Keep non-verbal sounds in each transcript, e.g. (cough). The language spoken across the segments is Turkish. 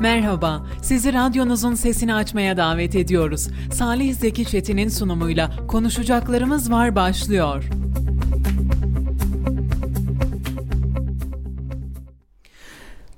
Merhaba, sizi radyonuzun sesini açmaya davet ediyoruz. Salih Zeki Çetin'in sunumuyla Konuşacaklarımız Var başlıyor.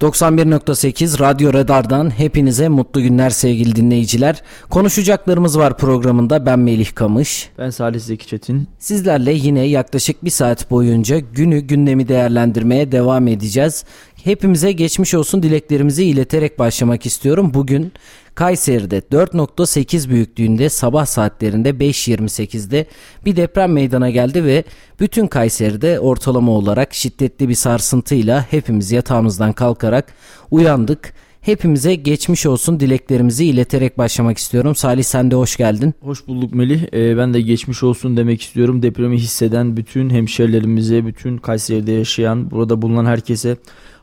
...91.8 Radyo Radar'dan hepinize mutlu günler sevgili dinleyiciler. Konuşacaklarımız var programında ben Melih Kamış. Ben Salih Zeki Çetin. Sizlerle yine yaklaşık bir saat boyunca günü gündemi değerlendirmeye devam edeceğiz. Hepimize geçmiş olsun dileklerimizi ileterek başlamak istiyorum. Bugün Kayseri'de 4.8 büyüklüğünde sabah saatlerinde 5.28'de bir deprem meydana geldi ve bütün Kayseri'de ortalama olarak şiddetli bir sarsıntıyla hepimiz yatağımızdan kalkarak uyandık. Hepimize geçmiş olsun dileklerimizi ileterek başlamak istiyorum. Salih sen de hoş geldin. Hoş bulduk Melih. Ee, ben de geçmiş olsun demek istiyorum. Depremi hisseden bütün hemşerilerimize, bütün Kayseri'de yaşayan, burada bulunan herkese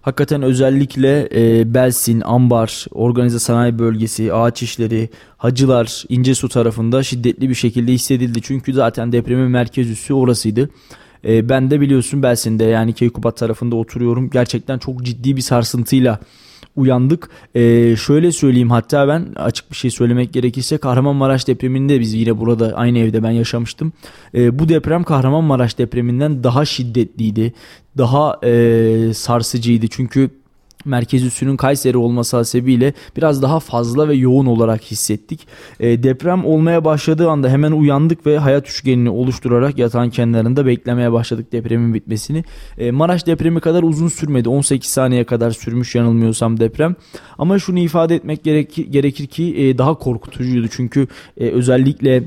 Hakikaten özellikle e, Belsin, Ambar, Organize Sanayi Bölgesi, Ağaç İşleri, Hacılar, İncesu tarafında şiddetli bir şekilde hissedildi. Çünkü zaten depremin merkez üssü orasıydı. E, ben de biliyorsun Belsin'de yani Keykubat tarafında oturuyorum. Gerçekten çok ciddi bir sarsıntıyla uyandık. Ee, şöyle söyleyeyim hatta ben açık bir şey söylemek gerekirse Kahramanmaraş depreminde biz yine burada aynı evde ben yaşamıştım. Ee, bu deprem Kahramanmaraş depreminden daha şiddetliydi. Daha e, sarsıcıydı çünkü merkez üssünün Kayseri olması hasebiyle biraz daha fazla ve yoğun olarak hissettik. E, deprem olmaya başladığı anda hemen uyandık ve hayat üçgenini oluşturarak yatağın kenarında beklemeye başladık depremin bitmesini. E, Maraş depremi kadar uzun sürmedi. 18 saniye kadar sürmüş yanılmıyorsam deprem. Ama şunu ifade etmek gerekir, gerekir ki e, daha korkutucuydu. Çünkü e, özellikle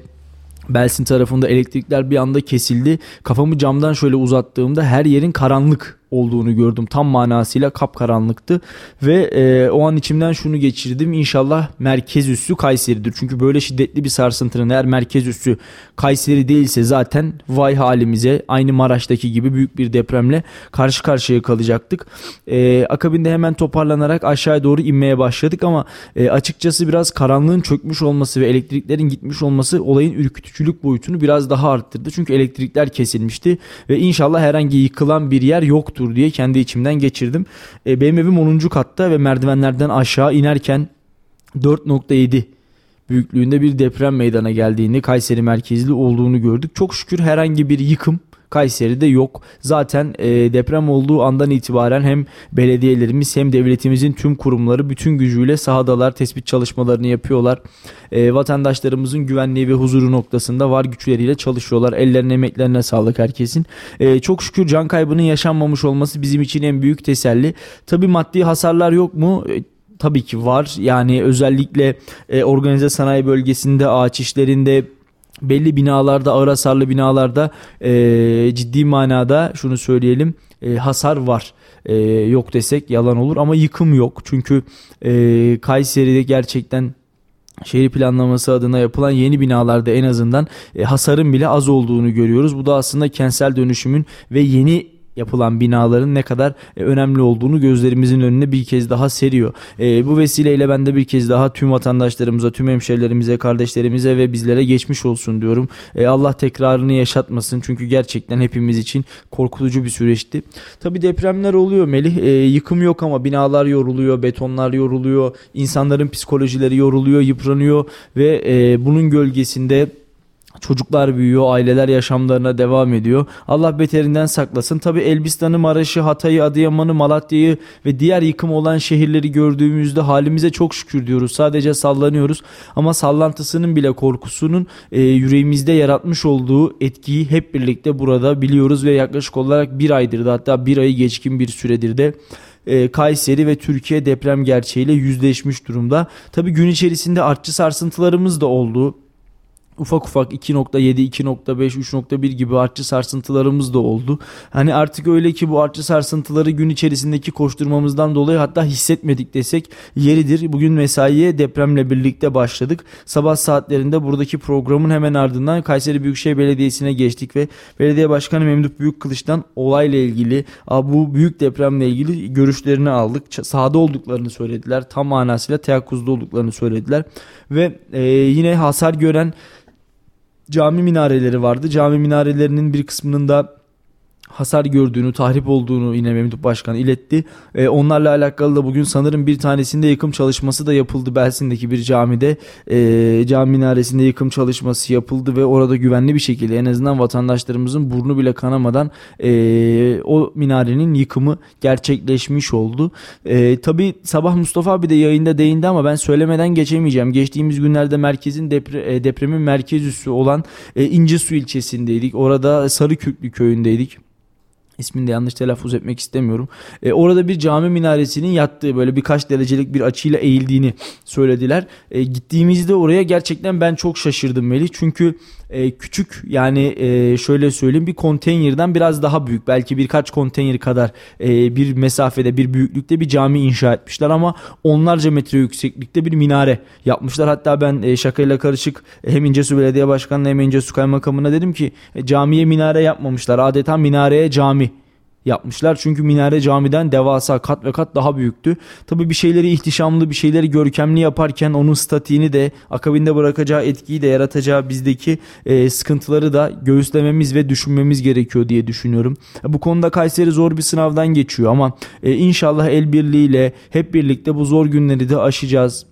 Belsin tarafında elektrikler bir anda kesildi. Kafamı camdan şöyle uzattığımda her yerin karanlık olduğunu gördüm. Tam manasıyla kapkaranlıktı ve e, o an içimden şunu geçirdim. İnşallah merkez üssü Kayseri'dir. Çünkü böyle şiddetli bir sarsıntının eğer merkez üssü Kayseri değilse zaten vay halimize aynı Maraş'taki gibi büyük bir depremle karşı karşıya kalacaktık. E, akabinde hemen toparlanarak aşağıya doğru inmeye başladık ama e, açıkçası biraz karanlığın çökmüş olması ve elektriklerin gitmiş olması olayın ürkütücülük boyutunu biraz daha arttırdı. Çünkü elektrikler kesilmişti ve inşallah herhangi yıkılan bir yer yoktu yoktur diye kendi içimden geçirdim. E, benim evim 10. katta ve merdivenlerden aşağı inerken 4.7 büyüklüğünde bir deprem meydana geldiğini, Kayseri merkezli olduğunu gördük. Çok şükür herhangi bir yıkım Kayseri'de yok. Zaten e, deprem olduğu andan itibaren hem belediyelerimiz hem devletimizin tüm kurumları bütün gücüyle sahadalar, tespit çalışmalarını yapıyorlar. E, vatandaşlarımızın güvenliği ve huzuru noktasında var güçleriyle çalışıyorlar. Ellerine emeklerine sağlık herkesin. E, çok şükür can kaybının yaşanmamış olması bizim için en büyük teselli. Tabi maddi hasarlar yok mu? E, tabii ki var. Yani özellikle e, organize sanayi bölgesinde, ağaç işlerinde, belli binalarda ağır hasarlı binalarda e, ciddi manada şunu söyleyelim e, hasar var. E, yok desek yalan olur ama yıkım yok. Çünkü e, Kayseri'de gerçekten şehir planlaması adına yapılan yeni binalarda en azından e, hasarın bile az olduğunu görüyoruz. Bu da aslında kentsel dönüşümün ve yeni yapılan binaların ne kadar e, önemli olduğunu gözlerimizin önüne bir kez daha seriyor. E, bu vesileyle ben de bir kez daha tüm vatandaşlarımıza, tüm hemşerilerimize, kardeşlerimize ve bizlere geçmiş olsun diyorum. E, Allah tekrarını yaşatmasın çünkü gerçekten hepimiz için korkutucu bir süreçti. Tabi depremler oluyor Melih. E, yıkım yok ama binalar yoruluyor, betonlar yoruluyor, insanların psikolojileri yoruluyor, yıpranıyor ve e, bunun gölgesinde Çocuklar büyüyor, aileler yaşamlarına devam ediyor. Allah beterinden saklasın. Tabi Elbistan'ı, Maraş'ı, Hatay'ı, Adıyaman'ı, Malatya'yı ve diğer yıkım olan şehirleri gördüğümüzde halimize çok şükür diyoruz. Sadece sallanıyoruz. Ama sallantısının bile korkusunun e, yüreğimizde yaratmış olduğu etkiyi hep birlikte burada biliyoruz ve yaklaşık olarak bir aydır da hatta bir ayı geçkin bir süredir de e, Kayseri ve Türkiye deprem gerçeğiyle yüzleşmiş durumda. Tabi gün içerisinde artçı sarsıntılarımız da oldu ufak ufak 2.7, 2.5, 3.1 gibi artçı sarsıntılarımız da oldu. Hani artık öyle ki bu artçı sarsıntıları gün içerisindeki koşturmamızdan dolayı hatta hissetmedik desek yeridir. Bugün mesaiye depremle birlikte başladık. Sabah saatlerinde buradaki programın hemen ardından Kayseri Büyükşehir Belediyesi'ne geçtik ve Belediye Başkanı Memduh Büyükkılıç'tan olayla ilgili bu büyük depremle ilgili görüşlerini aldık. Sahada olduklarını söylediler. Tam manasıyla teyakkuzda olduklarını söylediler. Ve e, yine hasar gören cami minareleri vardı. Cami minarelerinin bir kısmının da hasar gördüğünü, tahrip olduğunu yine Memduh Başkan iletti. E, onlarla alakalı da bugün sanırım bir tanesinde yıkım çalışması da yapıldı Belsin'deki bir camide. E, cami minaresinde yıkım çalışması yapıldı ve orada güvenli bir şekilde en azından vatandaşlarımızın burnu bile kanamadan e, o minarenin yıkımı gerçekleşmiş oldu. E, tabii sabah Mustafa abi de yayında değindi ama ben söylemeden geçemeyeceğim. Geçtiğimiz günlerde merkezin depre, e, depremin merkez üssü olan e, İncesu ilçesindeydik. Orada Sarıkürklü köyündeydik ismini de yanlış telaffuz etmek istemiyorum. E, orada bir cami minaresinin yattığı böyle birkaç derecelik bir açıyla eğildiğini söylediler. E, gittiğimizde oraya gerçekten ben çok şaşırdım Melih. Çünkü e, küçük yani e, şöyle söyleyeyim bir konteynerden biraz daha büyük belki birkaç konteyner kadar e, bir mesafede bir büyüklükte bir cami inşa etmişler ama onlarca metre yükseklikte bir minare yapmışlar. Hatta ben e, şakayla karışık hem İncesu Belediye Başkanı'na hem İncesu Kaymakamı'na dedim ki e, camiye minare yapmamışlar adeta minareye cami yapmışlar. Çünkü minare camiden devasa kat ve kat daha büyüktü. Tabi bir şeyleri ihtişamlı bir şeyleri görkemli yaparken onun statiğini de akabinde bırakacağı etkiyi de yaratacağı bizdeki e, sıkıntıları da göğüslememiz ve düşünmemiz gerekiyor diye düşünüyorum. Bu konuda Kayseri zor bir sınavdan geçiyor ama e, inşallah el birliğiyle hep birlikte bu zor günleri de aşacağız.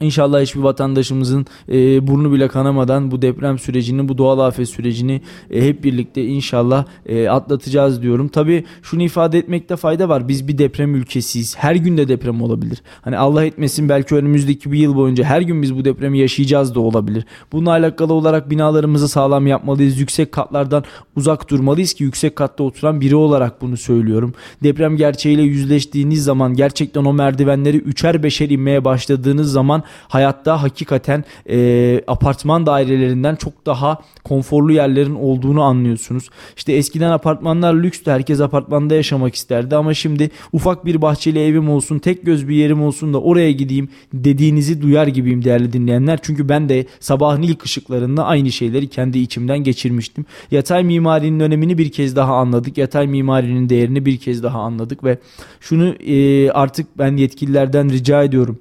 İnşallah hiçbir vatandaşımızın e, burnu bile kanamadan bu deprem sürecini, bu doğal afet sürecini e, hep birlikte inşallah e, atlatacağız diyorum. Tabii şunu ifade etmekte fayda var. Biz bir deprem ülkesiyiz. Her gün de deprem olabilir. Hani Allah etmesin belki önümüzdeki bir yıl boyunca her gün biz bu depremi yaşayacağız da olabilir. Bununla alakalı olarak binalarımızı sağlam yapmalıyız. Yüksek katlardan uzak durmalıyız ki yüksek katta oturan biri olarak bunu söylüyorum. Deprem gerçeğiyle yüzleştiğiniz zaman gerçekten o merdivenleri üçer beşer inmeye başladığınız zaman hayatta hakikaten e, apartman dairelerinden çok daha konforlu yerlerin olduğunu anlıyorsunuz. İşte eskiden apartmanlar lükstü. Herkes apartmanda yaşamak isterdi ama şimdi ufak bir bahçeli evim olsun, tek göz bir yerim olsun da oraya gideyim dediğinizi duyar gibiyim değerli dinleyenler. Çünkü ben de sabahın ilk ışıklarında aynı şeyleri kendi içimden geçirmiştim. Yatay mimarinin önemini bir kez daha anladık. Yatay mimarinin değerini bir kez daha anladık ve şunu e, artık ben yetkililerden rica ediyorum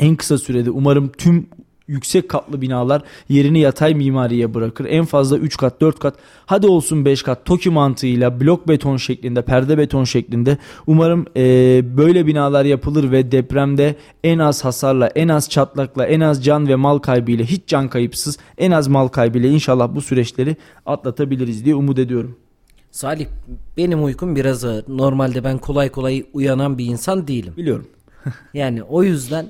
en kısa sürede umarım tüm yüksek katlı binalar yerini yatay mimariye bırakır. En fazla 3 kat 4 kat hadi olsun 5 kat TOKİ mantığıyla blok beton şeklinde perde beton şeklinde umarım e, böyle binalar yapılır ve depremde en az hasarla en az çatlakla en az can ve mal kaybıyla hiç can kayıpsız en az mal kaybıyla inşallah bu süreçleri atlatabiliriz diye umut ediyorum. Salih benim uykum biraz ağır. Normalde ben kolay kolay uyanan bir insan değilim. Biliyorum. (laughs) yani o yüzden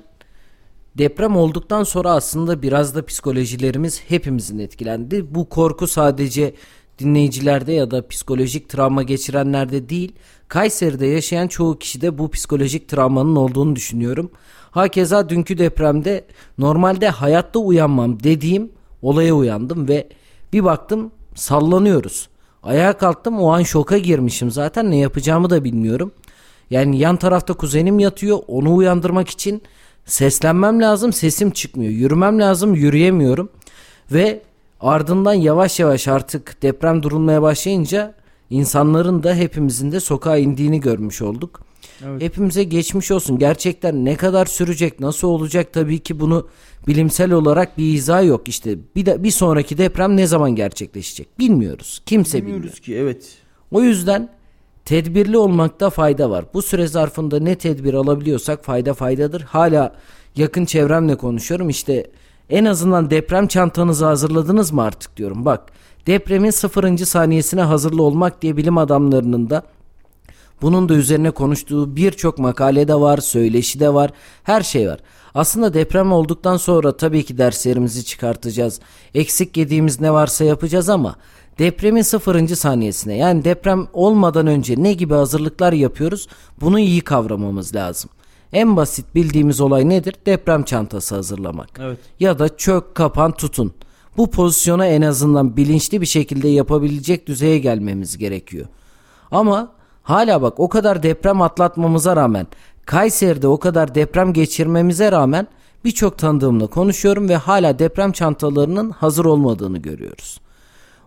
Deprem olduktan sonra aslında biraz da psikolojilerimiz hepimizin etkilendi. Bu korku sadece dinleyicilerde ya da psikolojik travma geçirenlerde değil, Kayseri'de yaşayan çoğu kişide bu psikolojik travmanın olduğunu düşünüyorum. Hakeza dünkü depremde normalde hayatta uyanmam dediğim olaya uyandım ve bir baktım sallanıyoruz. Ayağa kalktım o an şoka girmişim zaten ne yapacağımı da bilmiyorum. Yani yan tarafta kuzenim yatıyor onu uyandırmak için Seslenmem lazım sesim çıkmıyor. Yürümem lazım yürüyemiyorum. Ve ardından yavaş yavaş artık deprem durulmaya başlayınca insanların da hepimizin de sokağa indiğini görmüş olduk. Evet. Hepimize geçmiş olsun. Gerçekten ne kadar sürecek, nasıl olacak tabii ki bunu bilimsel olarak bir izah yok. İşte bir de bir sonraki deprem ne zaman gerçekleşecek bilmiyoruz. Kimse Bilmiyoruz bilmiyor. ki evet. O yüzden Tedbirli olmakta fayda var. Bu süre zarfında ne tedbir alabiliyorsak fayda faydadır. Hala yakın çevremle konuşuyorum. İşte en azından deprem çantanızı hazırladınız mı artık diyorum. Bak depremin sıfırıncı saniyesine hazırlı olmak diye bilim adamlarının da bunun da üzerine konuştuğu birçok makale de var, söyleşi de var, her şey var. Aslında deprem olduktan sonra tabii ki derslerimizi çıkartacağız. Eksik yediğimiz ne varsa yapacağız ama Depremin sıfırıncı saniyesine yani deprem olmadan önce ne gibi hazırlıklar yapıyoruz bunu iyi kavramamız lazım. En basit bildiğimiz olay nedir? Deprem çantası hazırlamak. Evet. Ya da çök, kapan, tutun. Bu pozisyona en azından bilinçli bir şekilde yapabilecek düzeye gelmemiz gerekiyor. Ama hala bak o kadar deprem atlatmamıza rağmen Kayseri'de o kadar deprem geçirmemize rağmen birçok tanıdığımla konuşuyorum ve hala deprem çantalarının hazır olmadığını görüyoruz.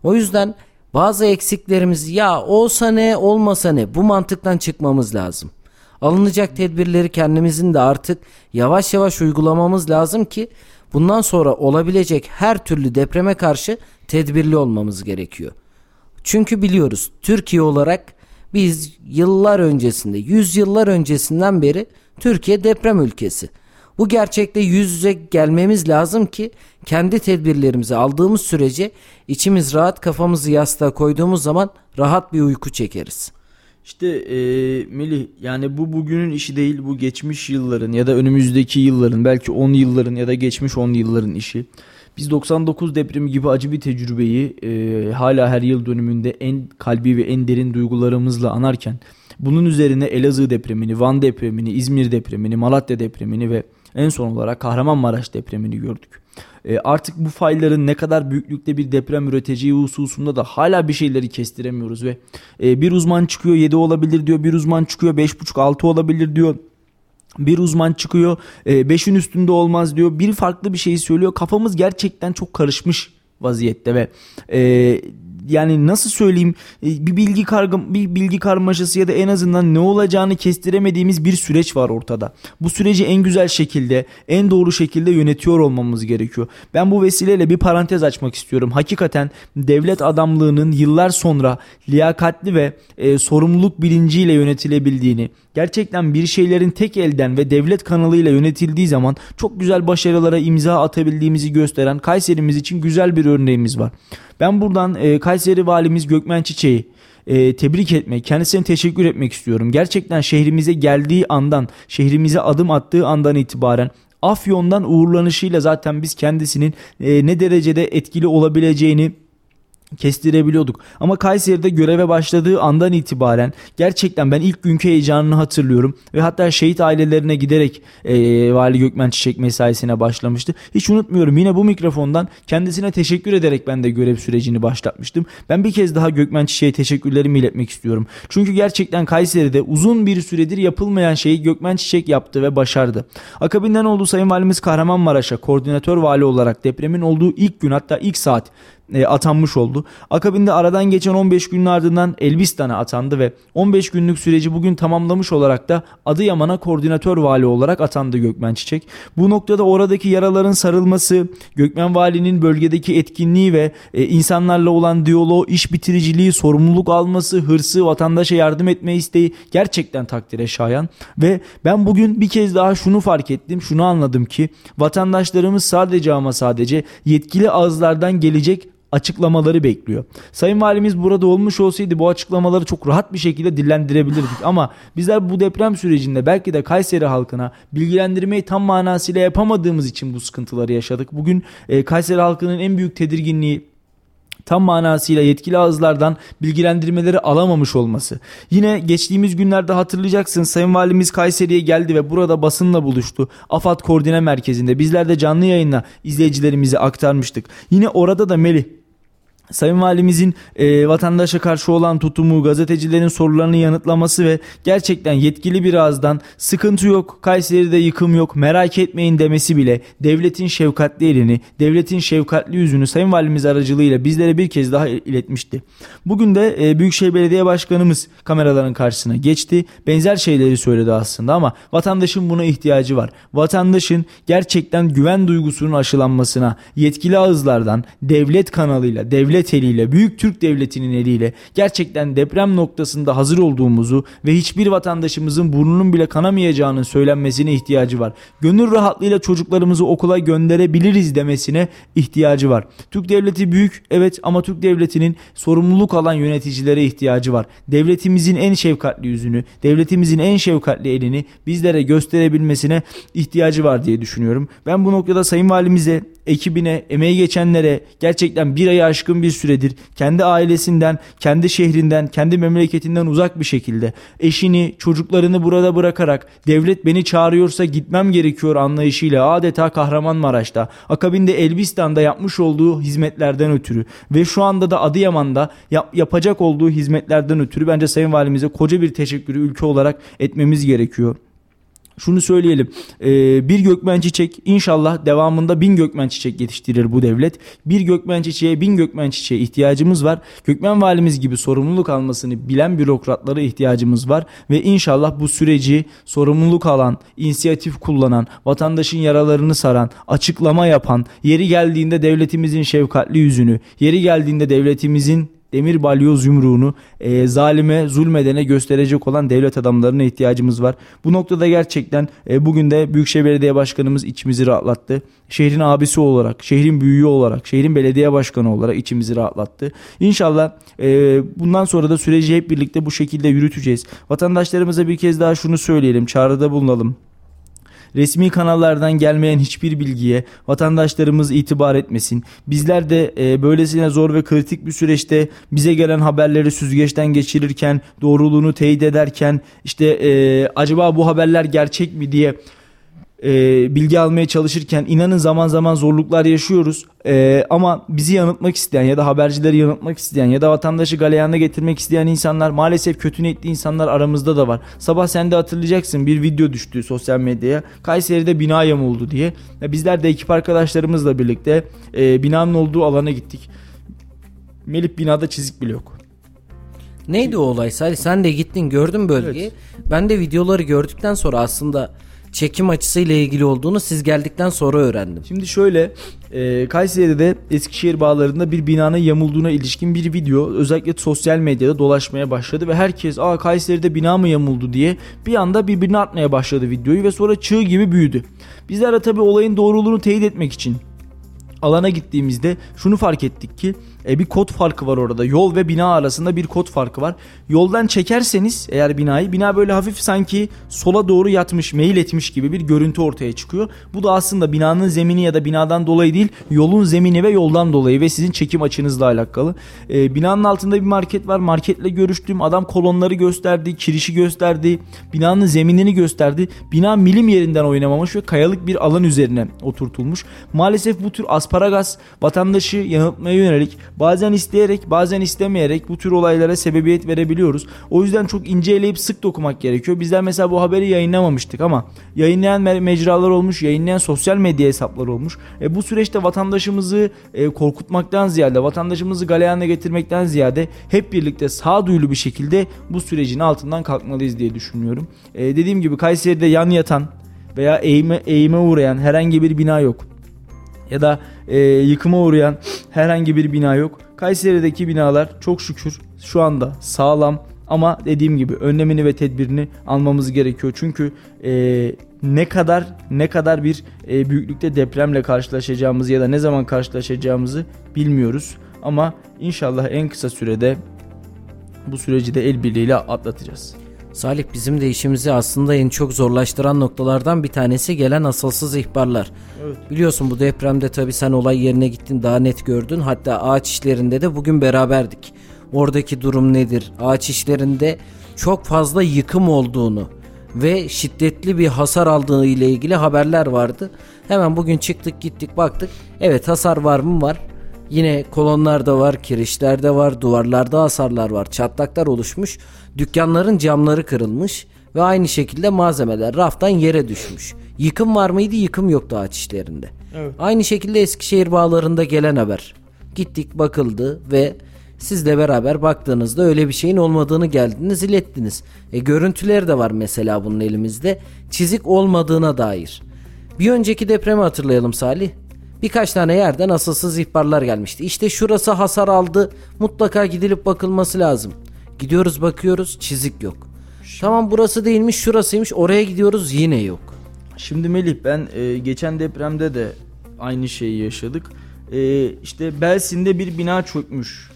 O yüzden bazı eksiklerimiz ya olsa ne olmasa ne bu mantıktan çıkmamız lazım. Alınacak tedbirleri kendimizin de artık yavaş yavaş uygulamamız lazım ki bundan sonra olabilecek her türlü depreme karşı tedbirli olmamız gerekiyor. Çünkü biliyoruz Türkiye olarak biz yıllar öncesinde, yüz yıllar öncesinden beri Türkiye deprem ülkesi. Bu gerçekte yüz yüze gelmemiz lazım ki kendi tedbirlerimizi aldığımız sürece içimiz rahat kafamızı yastığa koyduğumuz zaman rahat bir uyku çekeriz. İşte e, Melih yani bu bugünün işi değil bu geçmiş yılların ya da önümüzdeki yılların belki 10 yılların ya da geçmiş 10 yılların işi. Biz 99 depremi gibi acı bir tecrübeyi e, hala her yıl dönümünde en kalbi ve en derin duygularımızla anarken bunun üzerine Elazığ depremini, Van depremini, İzmir depremini, Malatya depremini ve en son olarak Kahramanmaraş depremini gördük. E, artık bu fayların ne kadar büyüklükte bir deprem üreteceği hususunda da hala bir şeyleri kestiremiyoruz ve e, bir uzman çıkıyor 7 olabilir diyor, bir uzman çıkıyor 5.5-6 olabilir diyor. Bir uzman çıkıyor 5'in e, üstünde olmaz diyor. Bir farklı bir şey söylüyor. Kafamız gerçekten çok karışmış vaziyette ve e, yani nasıl söyleyeyim e, bir bilgi kargı bir bilgi karmaşası ya da en azından ne olacağını kestiremediğimiz bir süreç var ortada. Bu süreci en güzel şekilde, en doğru şekilde yönetiyor olmamız gerekiyor. Ben bu vesileyle bir parantez açmak istiyorum. Hakikaten devlet adamlığının yıllar sonra liyakatli ve e, sorumluluk bilinciyle yönetilebildiğini, gerçekten bir şeylerin tek elden ve devlet kanalıyla yönetildiği zaman çok güzel başarılara imza atabildiğimizi gösteren Kayserimiz için güzel bir örneğimiz var. Ben buradan e, Kayseri Valimiz Gökmen Çiçek'i e, tebrik etmek, kendisine teşekkür etmek istiyorum. Gerçekten şehrimize geldiği andan, şehrimize adım attığı andan itibaren Afyon'dan uğurlanışıyla zaten biz kendisinin e, ne derecede etkili olabileceğini kestirebiliyorduk. Ama Kayseri'de göreve başladığı andan itibaren gerçekten ben ilk günkü heyecanını hatırlıyorum ve hatta şehit ailelerine giderek e, Vali Gökmen Çiçek mesaisine başlamıştı. Hiç unutmuyorum yine bu mikrofondan kendisine teşekkür ederek ben de görev sürecini başlatmıştım. Ben bir kez daha Gökmen Çiçek'e teşekkürlerimi iletmek istiyorum. Çünkü gerçekten Kayseri'de uzun bir süredir yapılmayan şeyi Gökmen Çiçek yaptı ve başardı. Akabinden olduğu Sayın Valimiz Kahramanmaraş'a koordinatör vali olarak depremin olduğu ilk gün hatta ilk saat e, atanmış oldu. Akabinde aradan geçen 15 günün ardından Elbistan'a atandı ve 15 günlük süreci bugün tamamlamış olarak da Adıyaman'a koordinatör vali olarak atandı Gökmen Çiçek. Bu noktada oradaki yaraların sarılması, Gökmen Vali'nin bölgedeki etkinliği ve e, insanlarla olan diyaloğu, iş bitiriciliği, sorumluluk alması, hırsı, vatandaşa yardım etme isteği gerçekten takdire şayan ve ben bugün bir kez daha şunu fark ettim, şunu anladım ki vatandaşlarımız sadece ama sadece yetkili ağızlardan gelecek açıklamaları bekliyor. Sayın Valimiz burada olmuş olsaydı bu açıklamaları çok rahat bir şekilde dillendirebilirdik ama bizler bu deprem sürecinde belki de Kayseri halkına bilgilendirmeyi tam manasıyla yapamadığımız için bu sıkıntıları yaşadık. Bugün e, Kayseri halkının en büyük tedirginliği tam manasıyla yetkili ağızlardan bilgilendirmeleri alamamış olması. Yine geçtiğimiz günlerde hatırlayacaksın Sayın Valimiz Kayseri'ye geldi ve burada basınla buluştu. AFAD Koordine Merkezi'nde bizler de canlı yayınla izleyicilerimize aktarmıştık. Yine orada da Melih Sayın Valimizin e, vatandaşa karşı olan tutumu, gazetecilerin sorularını yanıtlaması ve gerçekten yetkili bir ağızdan sıkıntı yok, Kayseri'de yıkım yok, merak etmeyin demesi bile devletin şefkatli elini, devletin şefkatli yüzünü Sayın Valimiz aracılığıyla bizlere bir kez daha iletmişti. Bugün de e, Büyükşehir Belediye Başkanımız kameraların karşısına geçti. Benzer şeyleri söyledi aslında ama vatandaşın buna ihtiyacı var. Vatandaşın gerçekten güven duygusunun aşılanmasına yetkili ağızlardan, devlet kanalıyla, devlet devlet eliyle, büyük Türk devletinin eliyle gerçekten deprem noktasında hazır olduğumuzu ve hiçbir vatandaşımızın burnunun bile kanamayacağının söylenmesine ihtiyacı var. Gönül rahatlığıyla çocuklarımızı okula gönderebiliriz demesine ihtiyacı var. Türk devleti büyük evet ama Türk devletinin sorumluluk alan yöneticilere ihtiyacı var. Devletimizin en şefkatli yüzünü, devletimizin en şefkatli elini bizlere gösterebilmesine ihtiyacı var diye düşünüyorum. Ben bu noktada Sayın Valimize ekibine, emeği geçenlere gerçekten bir ayı aşkın bir süredir kendi ailesinden, kendi şehrinden, kendi memleketinden uzak bir şekilde eşini, çocuklarını burada bırakarak devlet beni çağırıyorsa gitmem gerekiyor anlayışıyla adeta Kahramanmaraş'ta, akabinde Elbistan'da yapmış olduğu hizmetlerden ötürü ve şu anda da Adıyaman'da yap, yapacak olduğu hizmetlerden ötürü bence Sayın Valimize koca bir teşekkürü ülke olarak etmemiz gerekiyor şunu söyleyelim. Ee, bir gökmen çiçek inşallah devamında bin gökmen çiçek yetiştirir bu devlet. Bir gökmen çiçeğe bin gökmen çiçeğe ihtiyacımız var. Gökmen valimiz gibi sorumluluk almasını bilen bürokratlara ihtiyacımız var. Ve inşallah bu süreci sorumluluk alan, inisiyatif kullanan, vatandaşın yaralarını saran, açıklama yapan, yeri geldiğinde devletimizin şefkatli yüzünü, yeri geldiğinde devletimizin demir balyoz yumruğunu e, zalime zulmedene gösterecek olan devlet adamlarına ihtiyacımız var. Bu noktada gerçekten e, bugün de Büyükşehir Belediye Başkanımız içimizi rahatlattı. Şehrin abisi olarak, şehrin büyüğü olarak, şehrin belediye başkanı olarak içimizi rahatlattı. İnşallah e, bundan sonra da süreci hep birlikte bu şekilde yürüteceğiz. Vatandaşlarımıza bir kez daha şunu söyleyelim, çağrıda bulunalım. Resmi kanallardan gelmeyen hiçbir bilgiye vatandaşlarımız itibar etmesin. Bizler de e, böylesine zor ve kritik bir süreçte bize gelen haberleri süzgeçten geçirirken, doğruluğunu teyit ederken işte e, acaba bu haberler gerçek mi diye e, bilgi almaya çalışırken inanın zaman zaman zorluklar yaşıyoruz. E, ama bizi yanıltmak isteyen ya da habercileri yanıltmak isteyen ya da vatandaşı galeyana getirmek isteyen insanlar maalesef kötü niyetli insanlar aramızda da var. Sabah sen de hatırlayacaksın bir video düştü sosyal medyaya. Kayseri'de bina yamuldu diye. E, bizler de ekip arkadaşlarımızla birlikte e, binanın olduğu alana gittik. Melih binada çizik bile yok. Neydi o olay? Sen de gittin gördün bölgeyi. Evet. Ben de videoları gördükten sonra aslında çekim açısıyla ilgili olduğunu siz geldikten sonra öğrendim. Şimdi şöyle e, Kayseri'de Eskişehir bağlarında bir binanın yamulduğuna ilişkin bir video özellikle sosyal medyada dolaşmaya başladı ve herkes aa Kayseri'de bina mı yamuldu diye bir anda birbirine atmaya başladı videoyu ve sonra çığ gibi büyüdü. Bizler de tabi olayın doğruluğunu teyit etmek için alana gittiğimizde şunu fark ettik ki e, bir kod farkı var orada. Yol ve bina arasında bir kod farkı var. Yoldan çekerseniz eğer binayı bina böyle hafif sanki sola doğru yatmış, meyil etmiş gibi bir görüntü ortaya çıkıyor. Bu da aslında binanın zemini ya da binadan dolayı değil, yolun zemini ve yoldan dolayı ve sizin çekim açınızla alakalı. E, binanın altında bir market var. Marketle görüştüm. Adam kolonları gösterdi, kirişi gösterdi, binanın zeminini gösterdi. Bina milim yerinden oynamamış ve kayalık bir alan üzerine oturtulmuş. Maalesef bu tür asparagas vatandaşı yanıltmaya yönelik Bazen isteyerek bazen istemeyerek bu tür olaylara sebebiyet verebiliyoruz. O yüzden çok ince eleyip sık dokumak gerekiyor. Bizler mesela bu haberi yayınlamamıştık ama yayınlayan mecralar olmuş, yayınlayan sosyal medya hesapları olmuş. E, bu süreçte vatandaşımızı e, korkutmaktan ziyade, vatandaşımızı galeyana getirmekten ziyade hep birlikte sağduyulu bir şekilde bu sürecin altından kalkmalıyız diye düşünüyorum. E, dediğim gibi Kayseri'de yan yatan veya eğime, eğime uğrayan herhangi bir bina yok ya da e, yıkıma uğrayan herhangi bir bina yok. Kayseri'deki binalar çok şükür şu anda sağlam ama dediğim gibi önlemini ve tedbirini almamız gerekiyor. Çünkü e, ne kadar ne kadar bir e, büyüklükte depremle karşılaşacağımızı ya da ne zaman karşılaşacağımızı bilmiyoruz. Ama inşallah en kısa sürede bu süreci de el birliğiyle atlatacağız. Salih bizim de işimizi aslında en çok zorlaştıran noktalardan bir tanesi gelen asılsız ihbarlar. Evet. Biliyorsun bu depremde tabi sen olay yerine gittin daha net gördün. Hatta ağaç işlerinde de bugün beraberdik. Oradaki durum nedir? Ağaç işlerinde çok fazla yıkım olduğunu ve şiddetli bir hasar aldığı ile ilgili haberler vardı. Hemen bugün çıktık gittik baktık. Evet hasar var mı var. Yine kolonlarda var, kirişlerde var, duvarlarda hasarlar var, çatlaklar oluşmuş. Dükkanların camları kırılmış ve aynı şekilde malzemeler raftan yere düşmüş. Yıkım var mıydı? Yıkım yoktu ağaç işlerinde. Evet. Aynı şekilde Eskişehir bağlarında gelen haber. Gittik bakıldı ve sizle beraber baktığınızda öyle bir şeyin olmadığını geldiniz ilettiniz. E görüntüleri de var mesela bunun elimizde. Çizik olmadığına dair. Bir önceki depremi hatırlayalım Salih birkaç tane yerden asılsız ihbarlar gelmişti. İşte şurası hasar aldı mutlaka gidilip bakılması lazım. Gidiyoruz bakıyoruz çizik yok. Tamam burası değilmiş şurasıymış oraya gidiyoruz yine yok. Şimdi Melih ben e, geçen depremde de aynı şeyi yaşadık. E, işte Belsin'de bir bina çökmüş.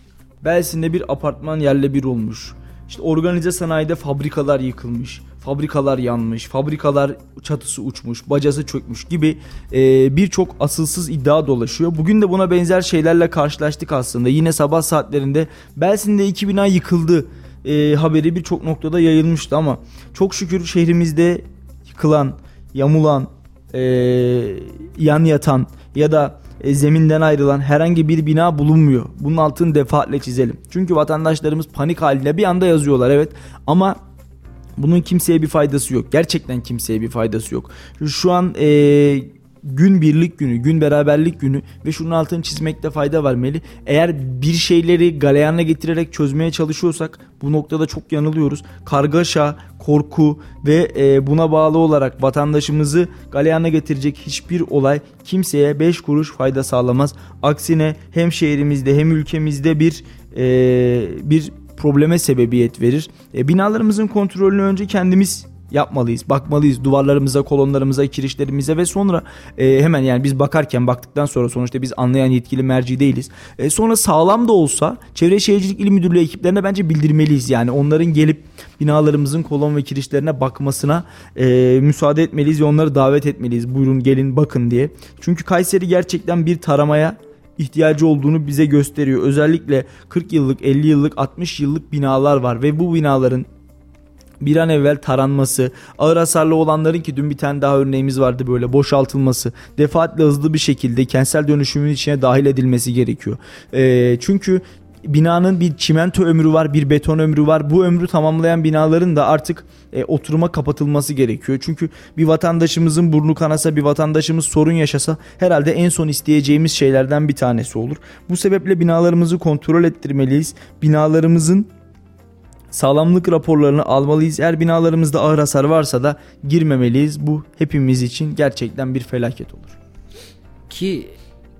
Belsin'de bir apartman yerle bir olmuş. İşte organize sanayide fabrikalar yıkılmış fabrikalar yanmış, fabrikalar çatısı uçmuş, bacası çökmüş gibi e, birçok asılsız iddia dolaşıyor. Bugün de buna benzer şeylerle karşılaştık aslında. Yine sabah saatlerinde Belsin'de iki bina yıkıldı e, haberi birçok noktada yayılmıştı ama çok şükür şehrimizde yıkılan, yamulan, e, yan yatan ya da e, zeminden ayrılan herhangi bir bina bulunmuyor. Bunun altını defaatle çizelim. Çünkü vatandaşlarımız panik halinde bir anda yazıyorlar evet ama bunun kimseye bir faydası yok. Gerçekten kimseye bir faydası yok. Şu an e, gün birlik günü, gün beraberlik günü ve şunun altını çizmekte fayda var Meli. Eğer bir şeyleri galeyana getirerek çözmeye çalışıyorsak bu noktada çok yanılıyoruz. Kargaşa, korku ve e, buna bağlı olarak vatandaşımızı galeyana getirecek hiçbir olay kimseye 5 kuruş fayda sağlamaz. Aksine hem şehrimizde hem ülkemizde bir e, bir probleme sebebiyet verir. E, binalarımızın kontrolünü önce kendimiz yapmalıyız. Bakmalıyız duvarlarımıza, kolonlarımıza, kirişlerimize ve sonra e, hemen yani biz bakarken baktıktan sonra sonuçta biz anlayan yetkili merci değiliz. E, sonra sağlam da olsa Çevre Şehircilik İl Müdürlüğü ekiplerine bence bildirmeliyiz. Yani onların gelip binalarımızın kolon ve kirişlerine bakmasına e, müsaade etmeliyiz ve onları davet etmeliyiz. Buyurun gelin bakın diye. Çünkü Kayseri gerçekten bir taramaya ihtiyacı olduğunu bize gösteriyor. Özellikle 40 yıllık, 50 yıllık, 60 yıllık binalar var ve bu binaların bir an evvel taranması, ağır hasarlı olanların ki dün bir tane daha örneğimiz vardı böyle boşaltılması, defaatle hızlı bir şekilde kentsel dönüşümün içine dahil edilmesi gerekiyor. E, çünkü binanın bir çimento ömrü var, bir beton ömrü var. Bu ömrü tamamlayan binaların da artık e, oturuma kapatılması gerekiyor. Çünkü bir vatandaşımızın burnu kanasa, bir vatandaşımız sorun yaşasa herhalde en son isteyeceğimiz şeylerden bir tanesi olur. Bu sebeple binalarımızı kontrol ettirmeliyiz. Binalarımızın sağlamlık raporlarını almalıyız. Eğer binalarımızda ağır hasar varsa da girmemeliyiz. Bu hepimiz için gerçekten bir felaket olur. Ki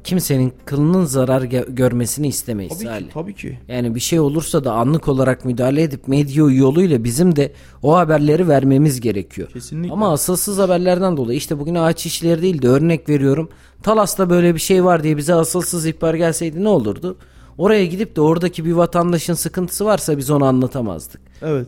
kimsenin kılının zarar görmesini istemeyiz. Tabii Salih. ki, tabii ki. Yani bir şey olursa da anlık olarak müdahale edip medya yoluyla bizim de o haberleri vermemiz gerekiyor. Kesinlikle. Ama asılsız haberlerden dolayı işte bugün ağaç işleri değil de örnek veriyorum. Talas'ta böyle bir şey var diye bize asılsız ihbar gelseydi ne olurdu? Oraya gidip de oradaki bir vatandaşın sıkıntısı varsa biz onu anlatamazdık. Evet.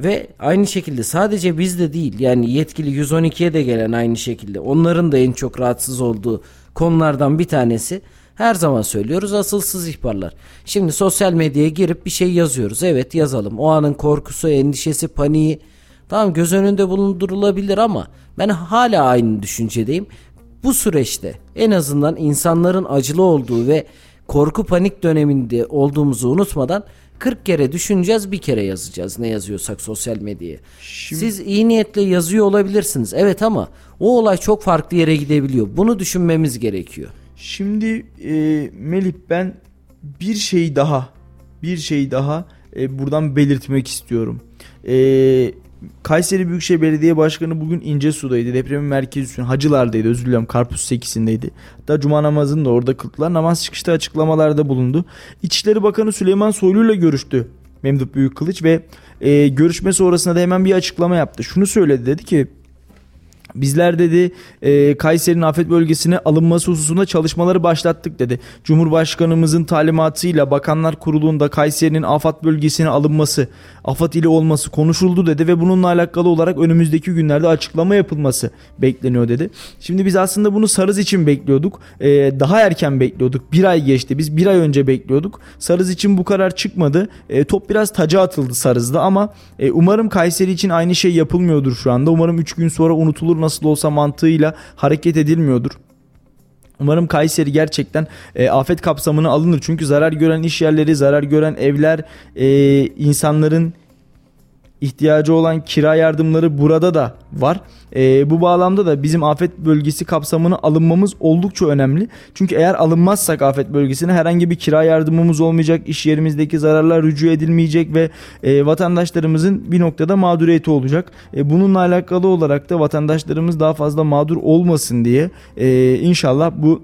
Ve aynı şekilde sadece bizde değil yani yetkili 112'ye de gelen aynı şekilde onların da en çok rahatsız olduğu konulardan bir tanesi her zaman söylüyoruz asılsız ihbarlar. Şimdi sosyal medyaya girip bir şey yazıyoruz. Evet yazalım. O anın korkusu, endişesi, paniği tamam göz önünde bulundurulabilir ama ben hala aynı düşüncedeyim. Bu süreçte en azından insanların acılı olduğu ve korku panik döneminde olduğumuzu unutmadan 40 kere düşüneceğiz bir kere yazacağız ne yazıyorsak sosyal medyaya. Şimdi... Siz iyi niyetle yazıyor olabilirsiniz evet ama o olay çok farklı yere gidebiliyor. Bunu düşünmemiz gerekiyor. Şimdi e, Melih ben bir şey daha bir şey daha e, buradan belirtmek istiyorum. E, Kayseri Büyükşehir Belediye Başkanı bugün İncesu'daydı. Depremin merkezi üstüne Hacılar'daydı. Özür diliyorum Karpuz 8'indeydi. Hatta Cuma namazını da orada kıldılar. Namaz çıkışta açıklamalarda bulundu. İçişleri Bakanı Süleyman Soylu ile görüştü Memduh Büyükkılıç ve e, görüşme sonrasında da hemen bir açıklama yaptı. Şunu söyledi dedi ki Bizler dedi e, Kayseri'nin afet bölgesine alınması hususunda çalışmaları başlattık dedi. Cumhurbaşkanımızın talimatıyla Bakanlar Kurulu'nda Kayseri'nin afet bölgesine alınması, afet ili olması konuşuldu dedi ve bununla alakalı olarak önümüzdeki günlerde açıklama yapılması bekleniyor dedi. Şimdi biz aslında bunu Sarız için bekliyorduk. E, daha erken bekliyorduk. Bir ay geçti. Biz bir ay önce bekliyorduk. Sarız için bu karar çıkmadı. E, top biraz taca atıldı Sarız'da ama e, umarım Kayseri için aynı şey yapılmıyordur şu anda. Umarım 3 gün sonra unutulur nasıl olsa mantığıyla hareket edilmiyordur. Umarım Kayseri gerçekten e, afet kapsamına alınır. Çünkü zarar gören iş yerleri, zarar gören evler, e, insanların ihtiyacı olan kira yardımları burada da var. E, bu bağlamda da bizim afet bölgesi kapsamına alınmamız oldukça önemli. Çünkü eğer alınmazsak afet bölgesine herhangi bir kira yardımımız olmayacak, iş yerimizdeki zararlar rücu edilmeyecek ve e, vatandaşlarımızın bir noktada mağduriyeti olacak. E, bununla alakalı olarak da vatandaşlarımız daha fazla mağdur olmasın diye e, inşallah bu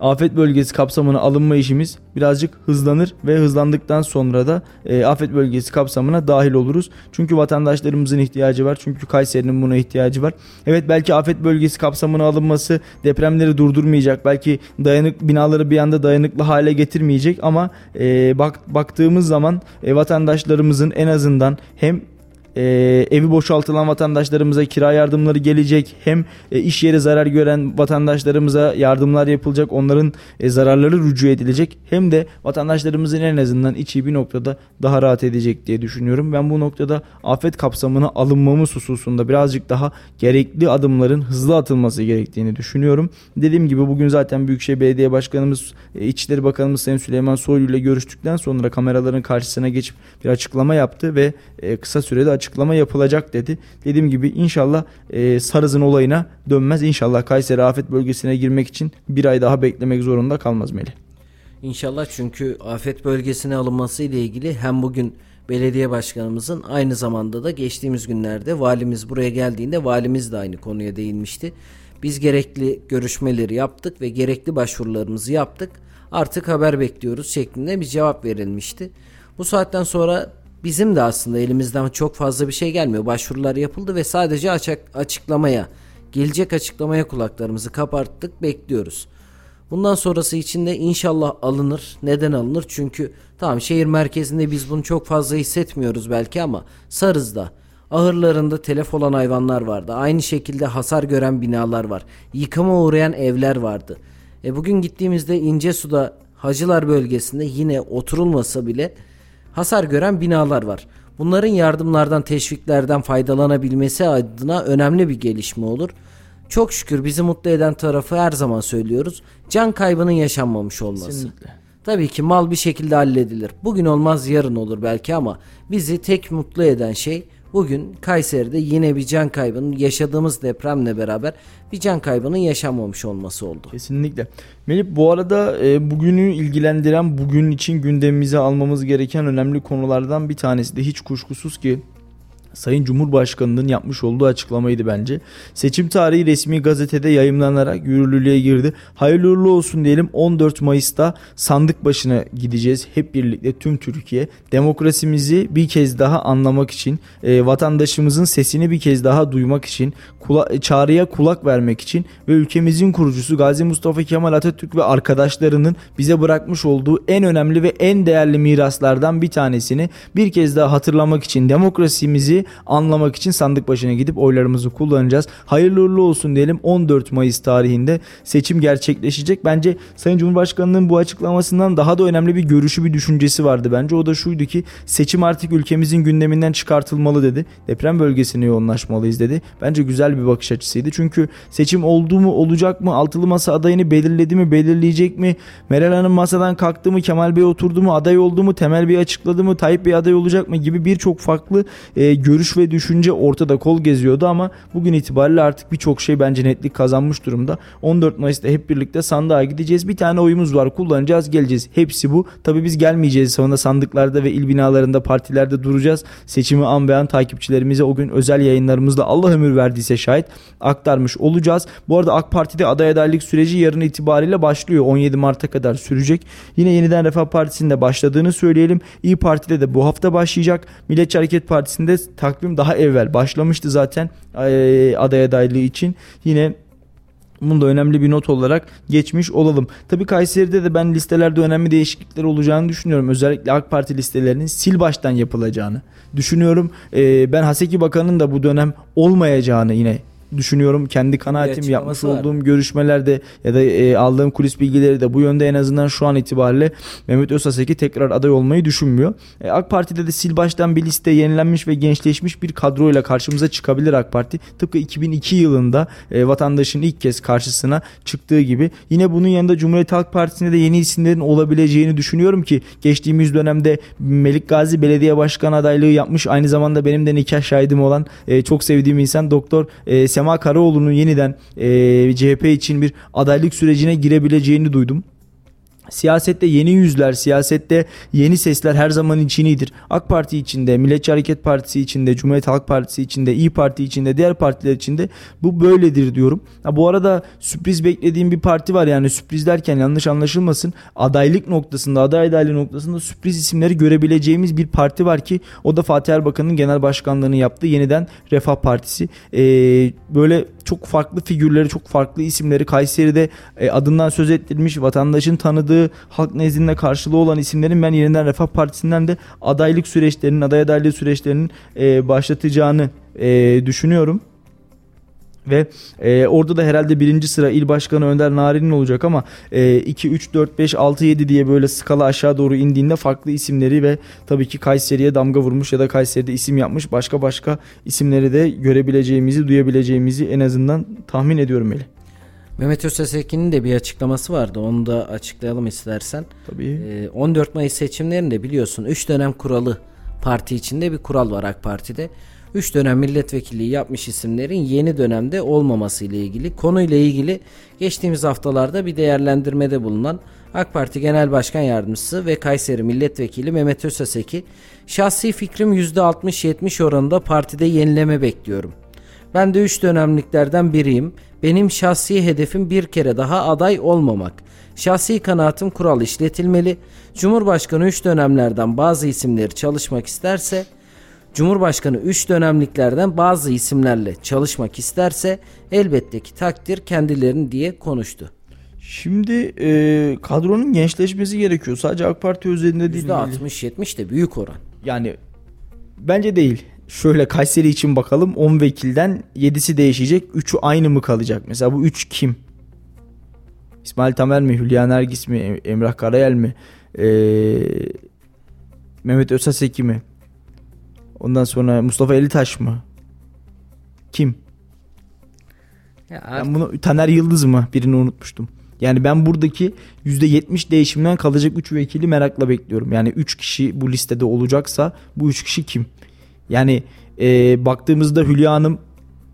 afet bölgesi kapsamına alınma işimiz birazcık hızlanır ve hızlandıktan sonra da e, afet bölgesi kapsamına dahil oluruz. Çünkü vatandaşlarımızın ihtiyacı var. Çünkü Kayseri'nin buna ihtiyacı var. Evet belki afet bölgesi kapsamına alınması depremleri durdurmayacak. Belki dayanık binaları bir anda dayanıklı hale getirmeyecek ama e, bak baktığımız zaman e, vatandaşlarımızın en azından hem e, evi boşaltılan vatandaşlarımıza kira yardımları gelecek. Hem e, iş yeri zarar gören vatandaşlarımıza yardımlar yapılacak. Onların e, zararları rücu edilecek. Hem de vatandaşlarımızın en azından içi bir noktada daha rahat edecek diye düşünüyorum. Ben bu noktada afet kapsamına alınmamız hususunda birazcık daha gerekli adımların hızlı atılması gerektiğini düşünüyorum. Dediğim gibi bugün zaten Büyükşehir Belediye Başkanımız, e, İçişleri Bakanımız Sayın Süleyman Soylu ile görüştükten sonra kameraların karşısına geçip bir açıklama yaptı ve e, kısa sürede açık açıklama yapılacak dedi. Dediğim gibi inşallah e, Sarız'ın olayına dönmez. İnşallah Kayseri afet bölgesine girmek için bir ay daha beklemek zorunda kalmaz Melih. İnşallah çünkü afet bölgesine alınması ile ilgili hem bugün belediye başkanımızın aynı zamanda da geçtiğimiz günlerde valimiz buraya geldiğinde valimiz de aynı konuya değinmişti. Biz gerekli görüşmeleri yaptık ve gerekli başvurularımızı yaptık. Artık haber bekliyoruz şeklinde bir cevap verilmişti. Bu saatten sonra bizim de aslında elimizden çok fazla bir şey gelmiyor. Başvurular yapıldı ve sadece açık açıklamaya, gelecek açıklamaya kulaklarımızı kaparttık, bekliyoruz. Bundan sonrası için de inşallah alınır. Neden alınır? Çünkü tamam şehir merkezinde biz bunu çok fazla hissetmiyoruz belki ama Sarız'da ahırlarında telef olan hayvanlar vardı. Aynı şekilde hasar gören binalar var. Yıkıma uğrayan evler vardı. E bugün gittiğimizde İncesu'da Hacılar bölgesinde yine oturulmasa bile hasar gören binalar var. Bunların yardımlardan, teşviklerden faydalanabilmesi adına önemli bir gelişme olur. Çok şükür bizi mutlu eden tarafı her zaman söylüyoruz. Can kaybının yaşanmamış olması. Kesinlikle. Tabii ki mal bir şekilde halledilir. Bugün olmaz yarın olur belki ama bizi tek mutlu eden şey bugün Kayseri'de yine bir can kaybının yaşadığımız depremle beraber bir can kaybının yaşanmamış olması oldu. Kesinlikle. Melih bu arada e, bugünü ilgilendiren bugün için gündemimize almamız gereken önemli konulardan bir tanesi de hiç kuşkusuz ki Sayın Cumhurbaşkanı'nın yapmış olduğu açıklamaydı bence. Seçim tarihi resmi gazetede yayımlanarak yürürlülüğe girdi. Hayırlı uğurlu olsun diyelim 14 Mayıs'ta sandık başına gideceğiz. Hep birlikte tüm Türkiye. Demokrasimizi bir kez daha anlamak için, e, vatandaşımızın sesini bir kez daha duymak için, kula, çağrıya kulak vermek için ve ülkemizin kurucusu Gazi Mustafa Kemal Atatürk ve arkadaşlarının bize bırakmış olduğu en önemli ve en değerli miraslardan bir tanesini bir kez daha hatırlamak için demokrasimizi anlamak için sandık başına gidip oylarımızı kullanacağız. Hayırlı uğurlu olsun diyelim 14 Mayıs tarihinde seçim gerçekleşecek. Bence Sayın Cumhurbaşkanı'nın bu açıklamasından daha da önemli bir görüşü bir düşüncesi vardı bence. O da şuydu ki seçim artık ülkemizin gündeminden çıkartılmalı dedi. Deprem bölgesine yoğunlaşmalıyız dedi. Bence güzel bir bakış açısıydı. Çünkü seçim oldu mu olacak mı altılı masa adayını belirledi mi belirleyecek mi Meral Hanım masadan kalktı mı Kemal Bey oturdu mu aday oldu mu Temel Bey açıkladı mı Tayyip Bey aday olacak mı gibi birçok farklı e, görüş ve düşünce ortada kol geziyordu ama bugün itibariyle artık birçok şey bence netlik kazanmış durumda. 14 Mayıs'ta hep birlikte sandığa gideceğiz. Bir tane oyumuz var kullanacağız geleceğiz. Hepsi bu. Tabii biz gelmeyeceğiz sonra sandıklarda ve il binalarında partilerde duracağız. Seçimi an beyan takipçilerimize o gün özel yayınlarımızda Allah ömür verdiyse şahit aktarmış olacağız. Bu arada AK Parti'de aday adaylık süreci yarın itibariyle başlıyor. 17 Mart'a kadar sürecek. Yine yeniden Refah Partisi'nde başladığını söyleyelim. İyi Parti'de de bu hafta başlayacak. Milliyetçi Hareket Partisi'nde takvim daha evvel başlamıştı zaten aday adaylığı için. Yine bunu da önemli bir not olarak geçmiş olalım. Tabi Kayseri'de de ben listelerde önemli değişiklikler olacağını düşünüyorum. Özellikle AK Parti listelerinin sil baştan yapılacağını düşünüyorum. Ee, ben Haseki Bakan'ın da bu dönem olmayacağını yine düşünüyorum. Kendi kanaatim yapmış var. olduğum görüşmelerde ya da e, aldığım kulis bilgileri de bu yönde en azından şu an itibariyle Mehmet Özaseki tekrar aday olmayı düşünmüyor. E, AK Parti'de de sil baştan bir liste yenilenmiş ve gençleşmiş bir kadroyla karşımıza çıkabilir AK Parti. Tıpkı 2002 yılında e, vatandaşın ilk kez karşısına çıktığı gibi. Yine bunun yanında Cumhuriyet Halk Partisi'nde de yeni isimlerin olabileceğini düşünüyorum ki geçtiğimiz dönemde Melik Gazi Belediye Başkan adaylığı yapmış. Aynı zamanda benim de nikah şahidim olan e, çok sevdiğim insan Doktor e, Sema Karaoğlu'nun yeniden e, CHP için bir adaylık sürecine girebileceğini duydum. Siyasette yeni yüzler, siyasette yeni sesler her zaman için iyidir. AK Parti içinde, Milliyetçi Hareket Partisi içinde, Cumhuriyet Halk Partisi içinde, İyi Parti içinde, diğer partiler içinde bu böyledir diyorum. Ha, bu arada sürpriz beklediğim bir parti var yani sürpriz derken yanlış anlaşılmasın. Adaylık noktasında, aday adaylığı noktasında sürpriz isimleri görebileceğimiz bir parti var ki o da Fatih Erbakan'ın genel başkanlığını yaptığı yeniden Refah Partisi. Ee, böyle çok farklı figürleri, çok farklı isimleri Kayseri'de e, adından söz ettirilmiş, vatandaşın tanıdığı, halk nezdinde karşılığı olan isimlerin ben yeniden Refah Partisi'nden de adaylık süreçlerinin, aday adaylığı süreçlerinin e, başlatacağını e, düşünüyorum. Ve e, orada da herhalde birinci sıra il başkanı Önder Narin'in olacak ama e, 2, 3, 4, 5, 6, 7 diye böyle skala aşağı doğru indiğinde farklı isimleri ve tabii ki Kayseri'ye damga vurmuş ya da Kayseri'de isim yapmış başka başka isimleri de görebileceğimizi, duyabileceğimizi en azından tahmin ediyorum Melih. Mehmet Öztesekin'in de bir açıklaması vardı. Onu da açıklayalım istersen. Tabii. Ee, 14 Mayıs seçimlerinde biliyorsun 3 dönem kuralı parti içinde bir kural var AK Parti'de. 3 dönem milletvekilliği yapmış isimlerin yeni dönemde olmaması ile ilgili konuyla ilgili geçtiğimiz haftalarda bir değerlendirmede bulunan AK Parti Genel Başkan Yardımcısı ve Kayseri Milletvekili Mehmet Özseseki şahsi fikrim %60-70 oranında partide yenileme bekliyorum. Ben de 3 dönemliklerden biriyim. Benim şahsi hedefim bir kere daha aday olmamak. Şahsi kanaatim kural işletilmeli. Cumhurbaşkanı 3 dönemlerden bazı isimleri çalışmak isterse Cumhurbaşkanı 3 dönemliklerden bazı isimlerle çalışmak isterse elbette ki takdir kendilerini diye konuştu. Şimdi e, kadronun gençleşmesi gerekiyor. Sadece AK Parti özelinde değil. %60-70 de büyük oran. Yani bence değil. Şöyle Kayseri için bakalım 10 vekilden 7'si değişecek. 3'ü aynı mı kalacak? Mesela bu 3 kim? İsmail Tamer mi? Hülya Nergis mi? Emrah Karayel mi? Ee, Mehmet Özaseki mi? Ondan sonra Mustafa Elitaş mı? Kim? Ya ben bunu Taner Yıldız mı? Birini unutmuştum. Yani ben buradaki %70 değişimden kalacak 3 vekili merakla bekliyorum. Yani 3 kişi bu listede olacaksa bu 3 kişi kim? Yani e, baktığımızda Hülya Hanım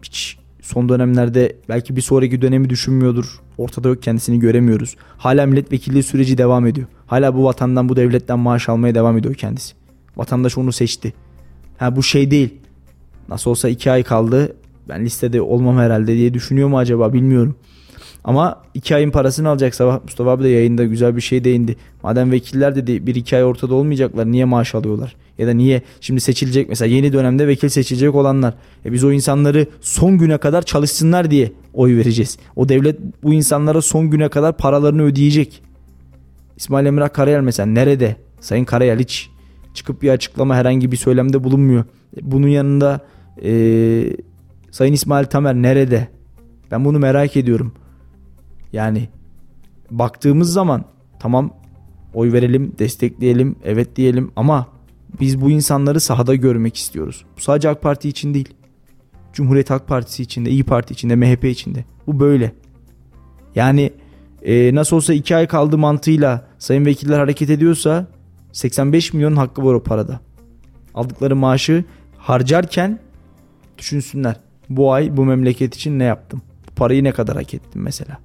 hiç son dönemlerde belki bir sonraki dönemi düşünmüyordur. Ortada yok kendisini göremiyoruz. Hala milletvekilliği süreci devam ediyor. Hala bu vatandan bu devletten maaş almaya devam ediyor kendisi. Vatandaş onu seçti. Ha bu şey değil. Nasıl olsa 2 ay kaldı. Ben listede olmam herhalde diye düşünüyor mu acaba bilmiyorum. Ama iki ayın parasını alacak sabah Mustafa abi de yayında güzel bir şey değindi. Madem vekiller dedi bir iki ay ortada olmayacaklar niye maaş alıyorlar? Ya da niye şimdi seçilecek mesela yeni dönemde vekil seçilecek olanlar. E biz o insanları son güne kadar çalışsınlar diye oy vereceğiz. O devlet bu insanlara son güne kadar paralarını ödeyecek. İsmail Emrah Karayel mesela nerede? Sayın Karayel hiç çıkıp bir açıklama herhangi bir söylemde bulunmuyor. E bunun yanında e, Sayın İsmail Tamer nerede? Ben bunu merak ediyorum. Yani baktığımız zaman tamam oy verelim, destekleyelim, evet diyelim ama biz bu insanları sahada görmek istiyoruz. Bu sadece AK Parti için değil. Cumhuriyet Halk Partisi içinde, İyi Parti içinde, MHP içinde. Bu böyle. Yani e, nasıl olsa iki ay kaldı mantığıyla sayın vekiller hareket ediyorsa 85 milyon hakkı var o parada. Aldıkları maaşı harcarken düşünsünler. Bu ay bu memleket için ne yaptım? Bu parayı ne kadar hak ettim mesela?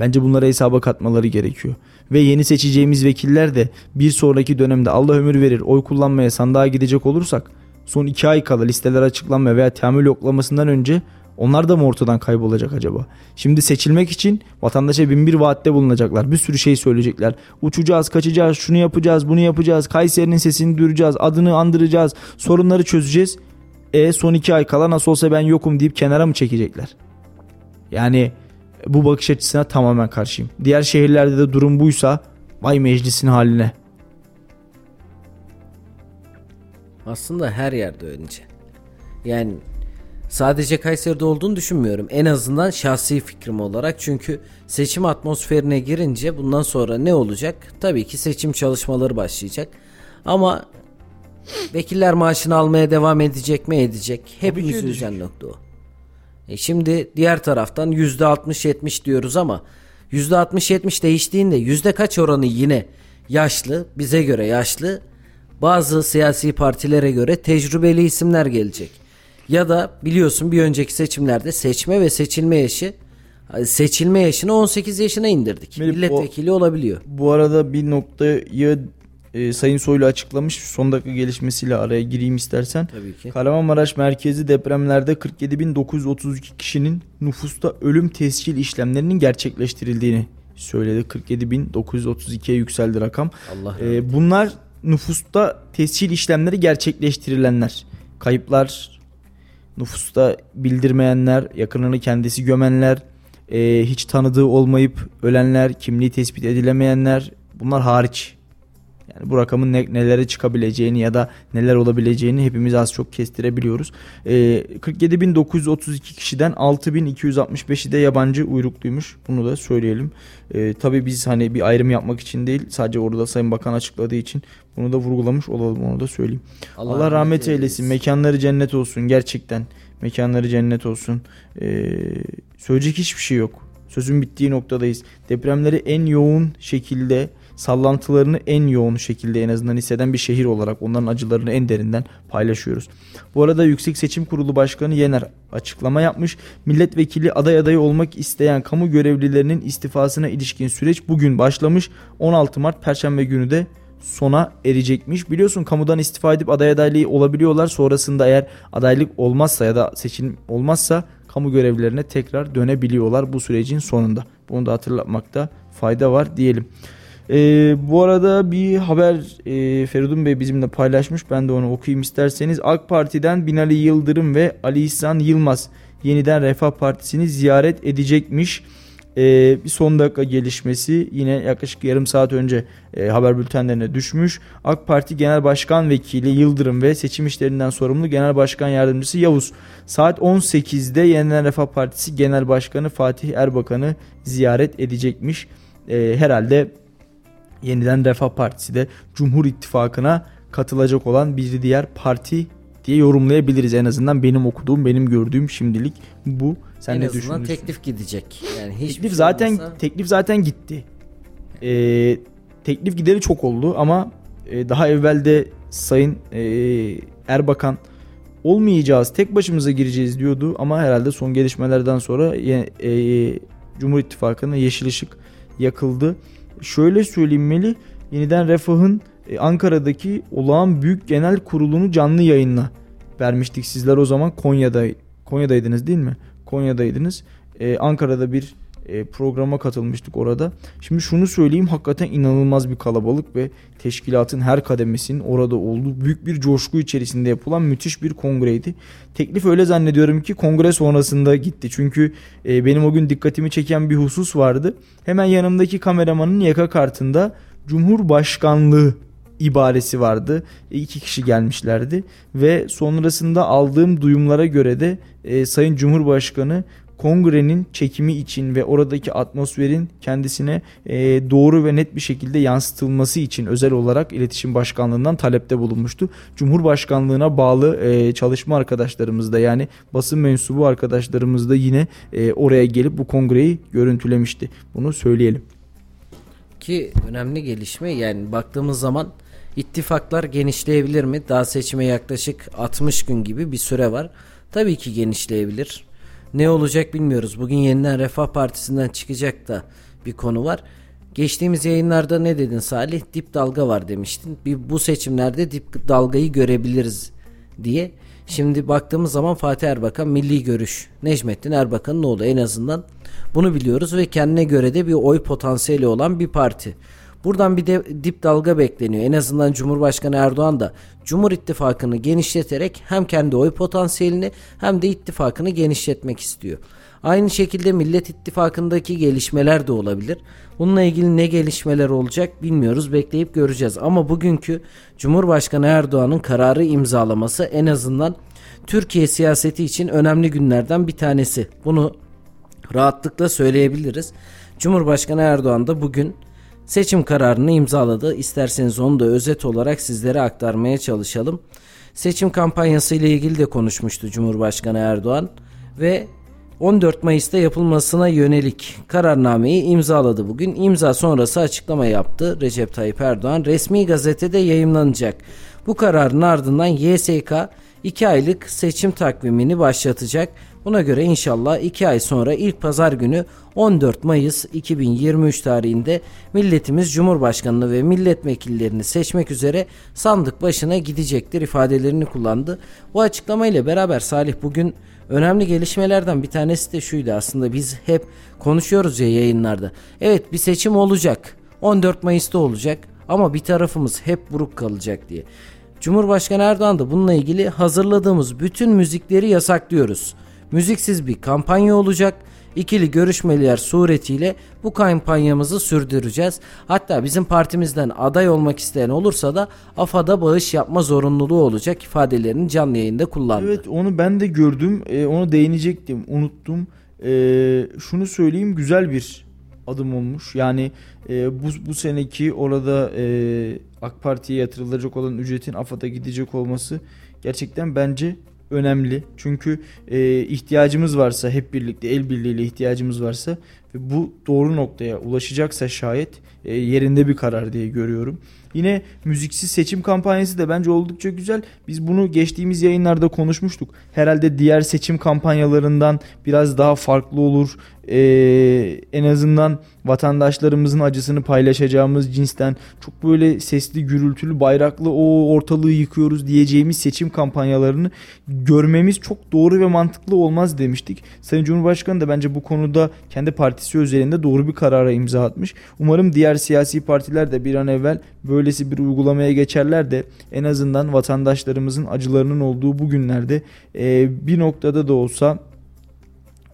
Bence bunlara hesaba katmaları gerekiyor. Ve yeni seçeceğimiz vekiller de bir sonraki dönemde Allah ömür verir oy kullanmaya sandığa gidecek olursak son iki ay kala listeler açıklanma veya teamül yoklamasından önce onlar da mı ortadan kaybolacak acaba? Şimdi seçilmek için vatandaşa bin bir vaatte bulunacaklar. Bir sürü şey söyleyecekler. Uçacağız, kaçacağız, şunu yapacağız, bunu yapacağız. Kayseri'nin sesini duyuracağız, adını andıracağız, sorunları çözeceğiz. E son iki ay kala nasıl olsa ben yokum deyip kenara mı çekecekler? Yani bu bakış açısına tamamen karşıyım. Diğer şehirlerde de durum buysa vay meclisin haline. Aslında her yerde önce. Yani sadece Kayseri'de olduğunu düşünmüyorum. En azından şahsi fikrim olarak. Çünkü seçim atmosferine girince bundan sonra ne olacak? Tabii ki seçim çalışmaları başlayacak. Ama vekiller maaşını almaya devam edecek mi edecek? Hepimiz üzen nokta o. E şimdi diğer taraftan %60-70 diyoruz ama %60-70 değiştiğinde yüzde kaç oranı yine yaşlı, bize göre yaşlı, bazı siyasi partilere göre tecrübeli isimler gelecek. Ya da biliyorsun bir önceki seçimlerde seçme ve seçilme yaşı seçilme yaşını 18 yaşına indirdik. Melih, Milletvekili olabiliyor. Bu arada bir noktayı e, Sayın Soylu açıklamış. Son dakika gelişmesiyle araya gireyim istersen. Tabii ki. Kahramanmaraş merkezi depremlerde 47.932 kişinin nüfusta ölüm tescil işlemlerinin gerçekleştirildiğini söyledi. 47.932'ye yükseldi rakam. Allah e, bunlar nüfusta tescil işlemleri gerçekleştirilenler. Kayıplar, nüfusta bildirmeyenler, yakınını kendisi gömenler, e, hiç tanıdığı olmayıp ölenler, kimliği tespit edilemeyenler bunlar hariç yani bu rakamın ne, nelere çıkabileceğini ya da neler olabileceğini hepimiz az çok kestirebiliyoruz. E, ee, 47.932 kişiden 6.265'i de yabancı uyrukluymuş. Bunu da söyleyelim. E, tabii biz hani bir ayrım yapmak için değil sadece orada Sayın Bakan açıkladığı için bunu da vurgulamış olalım onu da söyleyeyim. Allah, Allah rahmet eylesin. eylesin. Mekanları cennet olsun gerçekten. Mekanları cennet olsun. Ee, söyleyecek hiçbir şey yok. Sözün bittiği noktadayız. Depremleri en yoğun şekilde sallantılarını en yoğun şekilde en azından hisseden bir şehir olarak onların acılarını en derinden paylaşıyoruz. Bu arada Yüksek Seçim Kurulu Başkanı Yener açıklama yapmış. Milletvekili aday adayı olmak isteyen kamu görevlilerinin istifasına ilişkin süreç bugün başlamış. 16 Mart Perşembe günü de sona erecekmiş. Biliyorsun kamudan istifa edip aday adaylığı olabiliyorlar. Sonrasında eğer adaylık olmazsa ya da seçim olmazsa kamu görevlilerine tekrar dönebiliyorlar bu sürecin sonunda. Bunu da hatırlatmakta fayda var diyelim. Ee, bu arada bir haber e, Feridun Bey bizimle paylaşmış. Ben de onu okuyayım isterseniz. AK Parti'den Binali Yıldırım ve Ali İhsan Yılmaz yeniden Refah Partisi'ni ziyaret edecekmiş. Ee, bir son dakika gelişmesi yine yaklaşık yarım saat önce e, haber bültenlerine düşmüş. AK Parti Genel Başkan Vekili Yıldırım ve seçim işlerinden sorumlu Genel Başkan Yardımcısı Yavuz saat 18'de Yeniden Refah Partisi Genel Başkanı Fatih Erbakan'ı ziyaret edecekmiş. Ee, herhalde Yeniden Refah Partisi de Cumhur İttifakı'na katılacak olan bir diğer parti diye yorumlayabiliriz en azından benim okuduğum benim gördüğüm şimdilik bu. Sen en ne azından teklif gidecek. Yani hiçbir Teklif şey zaten olmasa- teklif zaten gitti. Ee, teklif gideri çok oldu ama e, daha evvelde Sayın e, Erbakan olmayacağız, tek başımıza gireceğiz diyordu ama herhalde son gelişmelerden sonra ye- e, Cumhur İttifakı'na yeşil ışık yakıldı. Şöyle söyleyeyim Melih, yeniden Refah'ın e, Ankara'daki olağan büyük genel kurulunu canlı yayınla vermiştik sizler o zaman Konya'da Konya'daydınız değil mi? Konya'daydınız. Ee, Ankara'da bir e, programa katılmıştık orada. Şimdi şunu söyleyeyim hakikaten inanılmaz bir kalabalık ve teşkilatın her kademesinin orada olduğu büyük bir coşku içerisinde yapılan müthiş bir kongreydi. Teklif öyle zannediyorum ki kongre sonrasında gitti. Çünkü e, benim o gün dikkatimi çeken bir husus vardı. Hemen yanımdaki kameramanın yaka kartında Cumhurbaşkanlığı ibaresi vardı. E, iki kişi gelmişlerdi ve sonrasında aldığım duyumlara göre de e, Sayın Cumhurbaşkanı kongrenin çekimi için ve oradaki atmosferin kendisine e, doğru ve net bir şekilde yansıtılması için özel olarak iletişim başkanlığından talepte bulunmuştu. Cumhurbaşkanlığına bağlı e, çalışma arkadaşlarımız da yani basın mensubu arkadaşlarımız da yine e, oraya gelip bu kongreyi görüntülemişti. Bunu söyleyelim. Ki önemli gelişme yani baktığımız zaman ittifaklar genişleyebilir mi? Daha seçime yaklaşık 60 gün gibi bir süre var. Tabii ki genişleyebilir. Ne olacak bilmiyoruz. Bugün yeniden Refah Partisi'nden çıkacak da bir konu var. Geçtiğimiz yayınlarda ne dedin Salih? Dip dalga var demiştin. Bir bu seçimlerde dip dalgayı görebiliriz diye. Şimdi baktığımız zaman Fatih Erbakan milli görüş. Necmettin Erbakan'ın oğlu en azından bunu biliyoruz ve kendine göre de bir oy potansiyeli olan bir parti. Buradan bir de dip dalga bekleniyor. En azından Cumhurbaşkanı Erdoğan da Cumhur İttifakı'nı genişleterek hem kendi oy potansiyelini hem de ittifakını genişletmek istiyor. Aynı şekilde Millet İttifakı'ndaki gelişmeler de olabilir. Bununla ilgili ne gelişmeler olacak bilmiyoruz. Bekleyip göreceğiz. Ama bugünkü Cumhurbaşkanı Erdoğan'ın kararı imzalaması en azından Türkiye siyaseti için önemli günlerden bir tanesi. Bunu rahatlıkla söyleyebiliriz. Cumhurbaşkanı Erdoğan da bugün seçim kararını imzaladı. İsterseniz onu da özet olarak sizlere aktarmaya çalışalım. Seçim kampanyası ile ilgili de konuşmuştu Cumhurbaşkanı Erdoğan ve 14 Mayıs'ta yapılmasına yönelik kararnameyi imzaladı bugün. İmza sonrası açıklama yaptı Recep Tayyip Erdoğan. Resmi gazetede yayımlanacak. Bu kararın ardından YSK 2 aylık seçim takvimini başlatacak. Buna göre inşallah 2 ay sonra ilk pazar günü 14 Mayıs 2023 tarihinde milletimiz Cumhurbaşkanını ve milletvekillerini seçmek üzere sandık başına gidecektir ifadelerini kullandı. Bu açıklamayla beraber Salih bugün önemli gelişmelerden bir tanesi de şuydu aslında biz hep konuşuyoruz ya yayınlarda. Evet bir seçim olacak 14 Mayıs'ta olacak ama bir tarafımız hep buruk kalacak diye. Cumhurbaşkanı Erdoğan da bununla ilgili hazırladığımız bütün müzikleri yasaklıyoruz. Müziksiz bir kampanya olacak. İkili görüşmeler suretiyle bu kampanyamızı sürdüreceğiz. Hatta bizim partimizden aday olmak isteyen olursa da AFAD'a bağış yapma zorunluluğu olacak ifadelerini canlı yayında kullandı. Evet onu ben de gördüm. Ee, onu değinecektim. Unuttum. Ee, şunu söyleyeyim güzel bir adım olmuş. Yani e, bu, bu seneki orada e, AK Parti'ye yatırılacak olan ücretin AFAD'a gidecek olması gerçekten bence önemli. Çünkü e, ihtiyacımız varsa hep birlikte el birliğiyle ihtiyacımız varsa ve bu doğru noktaya ulaşacaksa şayet e, yerinde bir karar diye görüyorum. Yine müziksiz seçim kampanyası da bence oldukça güzel. Biz bunu geçtiğimiz yayınlarda konuşmuştuk. Herhalde diğer seçim kampanyalarından biraz daha farklı olur. Ee, en azından vatandaşlarımızın acısını paylaşacağımız cinsten çok böyle sesli gürültülü bayraklı o ortalığı yıkıyoruz diyeceğimiz seçim kampanyalarını görmemiz çok doğru ve mantıklı olmaz demiştik. Sayın Cumhurbaşkanı da bence bu konuda kendi partisi özelinde doğru bir karara imza atmış. Umarım diğer siyasi partiler de bir an evvel böylesi bir uygulamaya geçerler de en azından vatandaşlarımızın acılarının olduğu bu günlerde e, bir noktada da olsa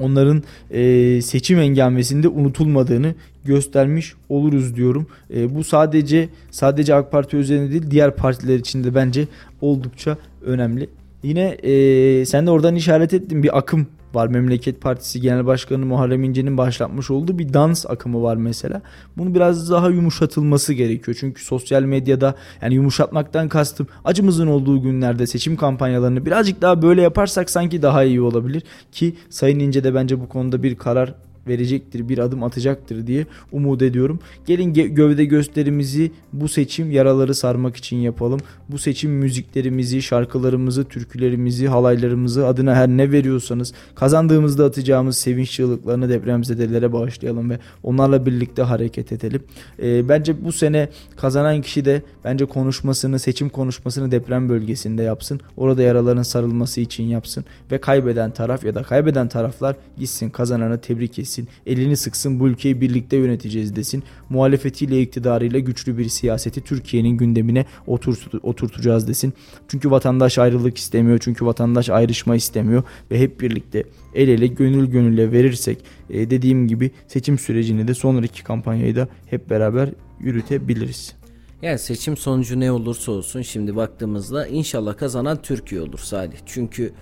onların e, seçim engelmesinde unutulmadığını göstermiş oluruz diyorum. E, bu sadece sadece AK Parti üzerinde değil diğer partiler için de bence oldukça önemli. Yine e, sen de oradan işaret ettin bir akım var. Memleket Partisi Genel Başkanı Muharrem İnce'nin başlatmış olduğu bir dans akımı var mesela. Bunu biraz daha yumuşatılması gerekiyor. Çünkü sosyal medyada yani yumuşatmaktan kastım acımızın olduğu günlerde seçim kampanyalarını birazcık daha böyle yaparsak sanki daha iyi olabilir. Ki Sayın İnce de bence bu konuda bir karar verecektir, bir adım atacaktır diye umut ediyorum. Gelin gövde gösterimizi bu seçim yaraları sarmak için yapalım. Bu seçim müziklerimizi, şarkılarımızı, türkülerimizi, halaylarımızı adına her ne veriyorsanız kazandığımızda atacağımız sevinç çığlıklarını depremzedelere bağışlayalım ve onlarla birlikte hareket edelim. E, bence bu sene kazanan kişi de bence konuşmasını, seçim konuşmasını deprem bölgesinde yapsın. Orada yaraların sarılması için yapsın ve kaybeden taraf ya da kaybeden taraflar gitsin kazananı tebrik etsin etsin, elini sıksın bu ülkeyi birlikte yöneteceğiz desin. Muhalefetiyle iktidarıyla güçlü bir siyaseti Türkiye'nin gündemine oturt oturtacağız desin. Çünkü vatandaş ayrılık istemiyor, çünkü vatandaş ayrışma istemiyor ve hep birlikte el ele gönül gönülle verirsek e, dediğim gibi seçim sürecini de sonraki kampanyayı da hep beraber yürütebiliriz. Yani seçim sonucu ne olursa olsun şimdi baktığımızda inşallah kazanan Türkiye olur Salih. Çünkü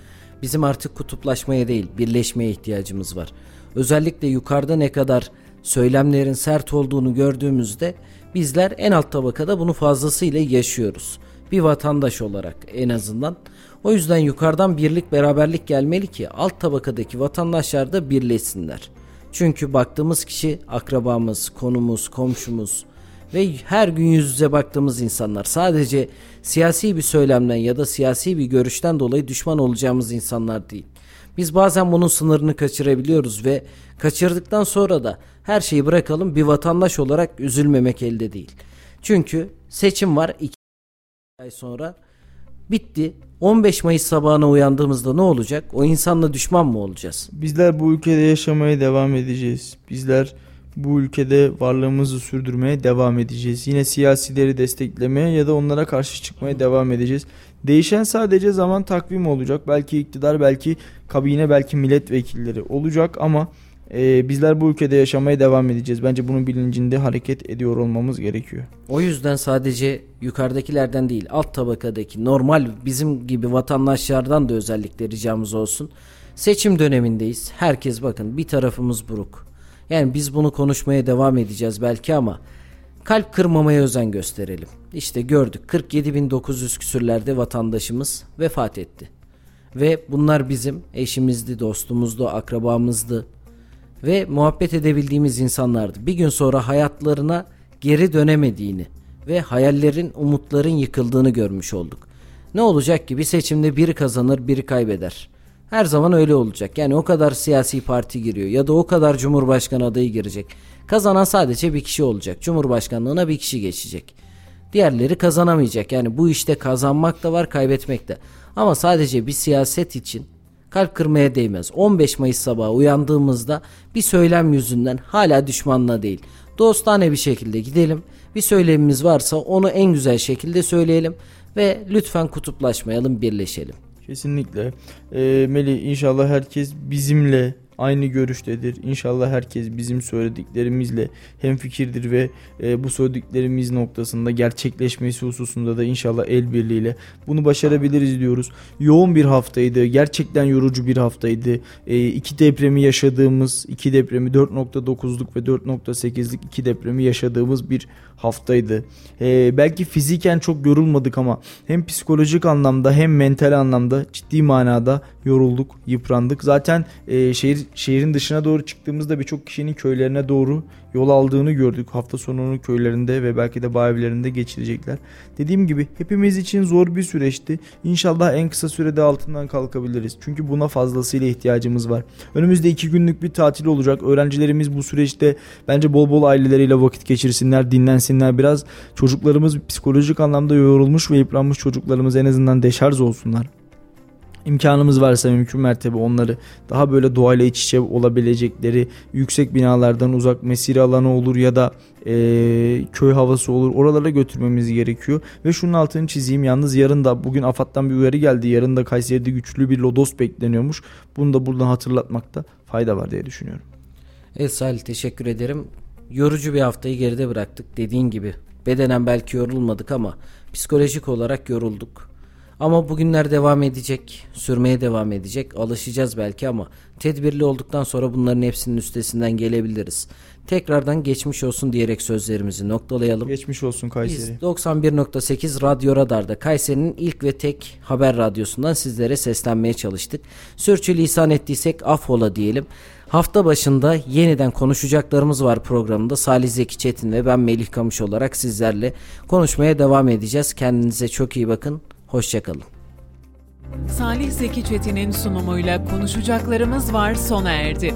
bizim artık kutuplaşmaya değil birleşmeye ihtiyacımız var. Özellikle yukarıda ne kadar söylemlerin sert olduğunu gördüğümüzde bizler en alt tabakada bunu fazlasıyla yaşıyoruz. Bir vatandaş olarak en azından. O yüzden yukarıdan birlik beraberlik gelmeli ki alt tabakadaki vatandaşlar da birleşsinler. Çünkü baktığımız kişi akrabamız, konumuz, komşumuz ve her gün yüz yüze baktığımız insanlar. Sadece siyasi bir söylemden ya da siyasi bir görüşten dolayı düşman olacağımız insanlar değil. Biz bazen bunun sınırını kaçırabiliyoruz ve kaçırdıktan sonra da her şeyi bırakalım bir vatandaş olarak üzülmemek elde değil. Çünkü seçim var 2 ay sonra bitti. 15 Mayıs sabahına uyandığımızda ne olacak? O insanla düşman mı olacağız? Bizler bu ülkede yaşamaya devam edeceğiz. Bizler bu ülkede varlığımızı sürdürmeye devam edeceğiz. Yine siyasileri desteklemeye ya da onlara karşı çıkmaya devam edeceğiz. Değişen sadece zaman takvimi olacak. Belki iktidar, belki kabine, belki milletvekilleri olacak ama e, bizler bu ülkede yaşamaya devam edeceğiz. Bence bunun bilincinde hareket ediyor olmamız gerekiyor. O yüzden sadece yukarıdakilerden değil alt tabakadaki normal bizim gibi vatandaşlardan da özellikle ricamız olsun. Seçim dönemindeyiz. Herkes bakın bir tarafımız buruk. Yani biz bunu konuşmaya devam edeceğiz belki ama kalp kırmamaya özen gösterelim. İşte gördük 47.900 küsürlerde vatandaşımız vefat etti. Ve bunlar bizim eşimizdi, dostumuzdu, akrabamızdı ve muhabbet edebildiğimiz insanlardı. Bir gün sonra hayatlarına geri dönemediğini ve hayallerin, umutların yıkıldığını görmüş olduk. Ne olacak ki bir seçimde biri kazanır, biri kaybeder. Her zaman öyle olacak. Yani o kadar siyasi parti giriyor ya da o kadar cumhurbaşkanı adayı girecek. Kazanan sadece bir kişi olacak. Cumhurbaşkanlığına bir kişi geçecek. Diğerleri kazanamayacak. Yani bu işte kazanmak da var, kaybetmek de. Ama sadece bir siyaset için kalp kırmaya değmez. 15 Mayıs sabahı uyandığımızda bir söylem yüzünden hala düşmanla değil. Dostane bir şekilde gidelim. Bir söylemimiz varsa onu en güzel şekilde söyleyelim ve lütfen kutuplaşmayalım, birleşelim. Kesinlikle. Ee, Melih inşallah herkes bizimle aynı görüştedir. İnşallah herkes bizim söylediklerimizle hem fikirdir ve e, bu söylediklerimiz noktasında gerçekleşmesi hususunda da inşallah el birliğiyle bunu başarabiliriz diyoruz. Yoğun bir haftaydı. Gerçekten yorucu bir haftaydı. E, iki depremi yaşadığımız, iki depremi 4.9'luk ve 4.8'lik iki depremi yaşadığımız bir haftaydı. E, belki fiziken çok yorulmadık ama hem psikolojik anlamda hem mental anlamda ciddi manada yorulduk, yıprandık. Zaten e, şehir şehrin dışına doğru çıktığımızda birçok kişinin köylerine doğru yol aldığını gördük. Hafta sonunu köylerinde ve belki de bağ geçirecekler. Dediğim gibi hepimiz için zor bir süreçti. İnşallah en kısa sürede altından kalkabiliriz. Çünkü buna fazlasıyla ihtiyacımız var. Önümüzde iki günlük bir tatil olacak. Öğrencilerimiz bu süreçte bence bol bol aileleriyle vakit geçirsinler, dinlensinler. Biraz çocuklarımız psikolojik anlamda yorulmuş ve yıpranmış çocuklarımız en azından deşarj olsunlar imkanımız varsa mümkün mertebe onları daha böyle doğayla iç içe olabilecekleri yüksek binalardan uzak mesire alanı olur ya da e, köy havası olur oralara götürmemiz gerekiyor ve şunun altını çizeyim yalnız yarın da bugün AFAD'dan bir uyarı geldi yarın da Kayseri'de güçlü bir lodos bekleniyormuş bunu da buradan hatırlatmakta fayda var diye düşünüyorum. Evet Salih teşekkür ederim. Yorucu bir haftayı geride bıraktık dediğin gibi. Bedenen belki yorulmadık ama psikolojik olarak yorulduk. Ama bugünler devam edecek, sürmeye devam edecek. Alışacağız belki ama tedbirli olduktan sonra bunların hepsinin üstesinden gelebiliriz. Tekrardan geçmiş olsun diyerek sözlerimizi noktalayalım. Geçmiş olsun Kayseri. Biz 91.8 Radyo Radar'da Kayseri'nin ilk ve tek haber radyosundan sizlere seslenmeye çalıştık. Sürçülisan ettiysek affola diyelim. Hafta başında yeniden konuşacaklarımız var programında. Salih Zeki Çetin ve ben Melih Kamış olarak sizlerle konuşmaya devam edeceğiz. Kendinize çok iyi bakın. Hoşçakalın. Salih Zeki Çetin'in sunumuyla konuşacaklarımız var sona erdi.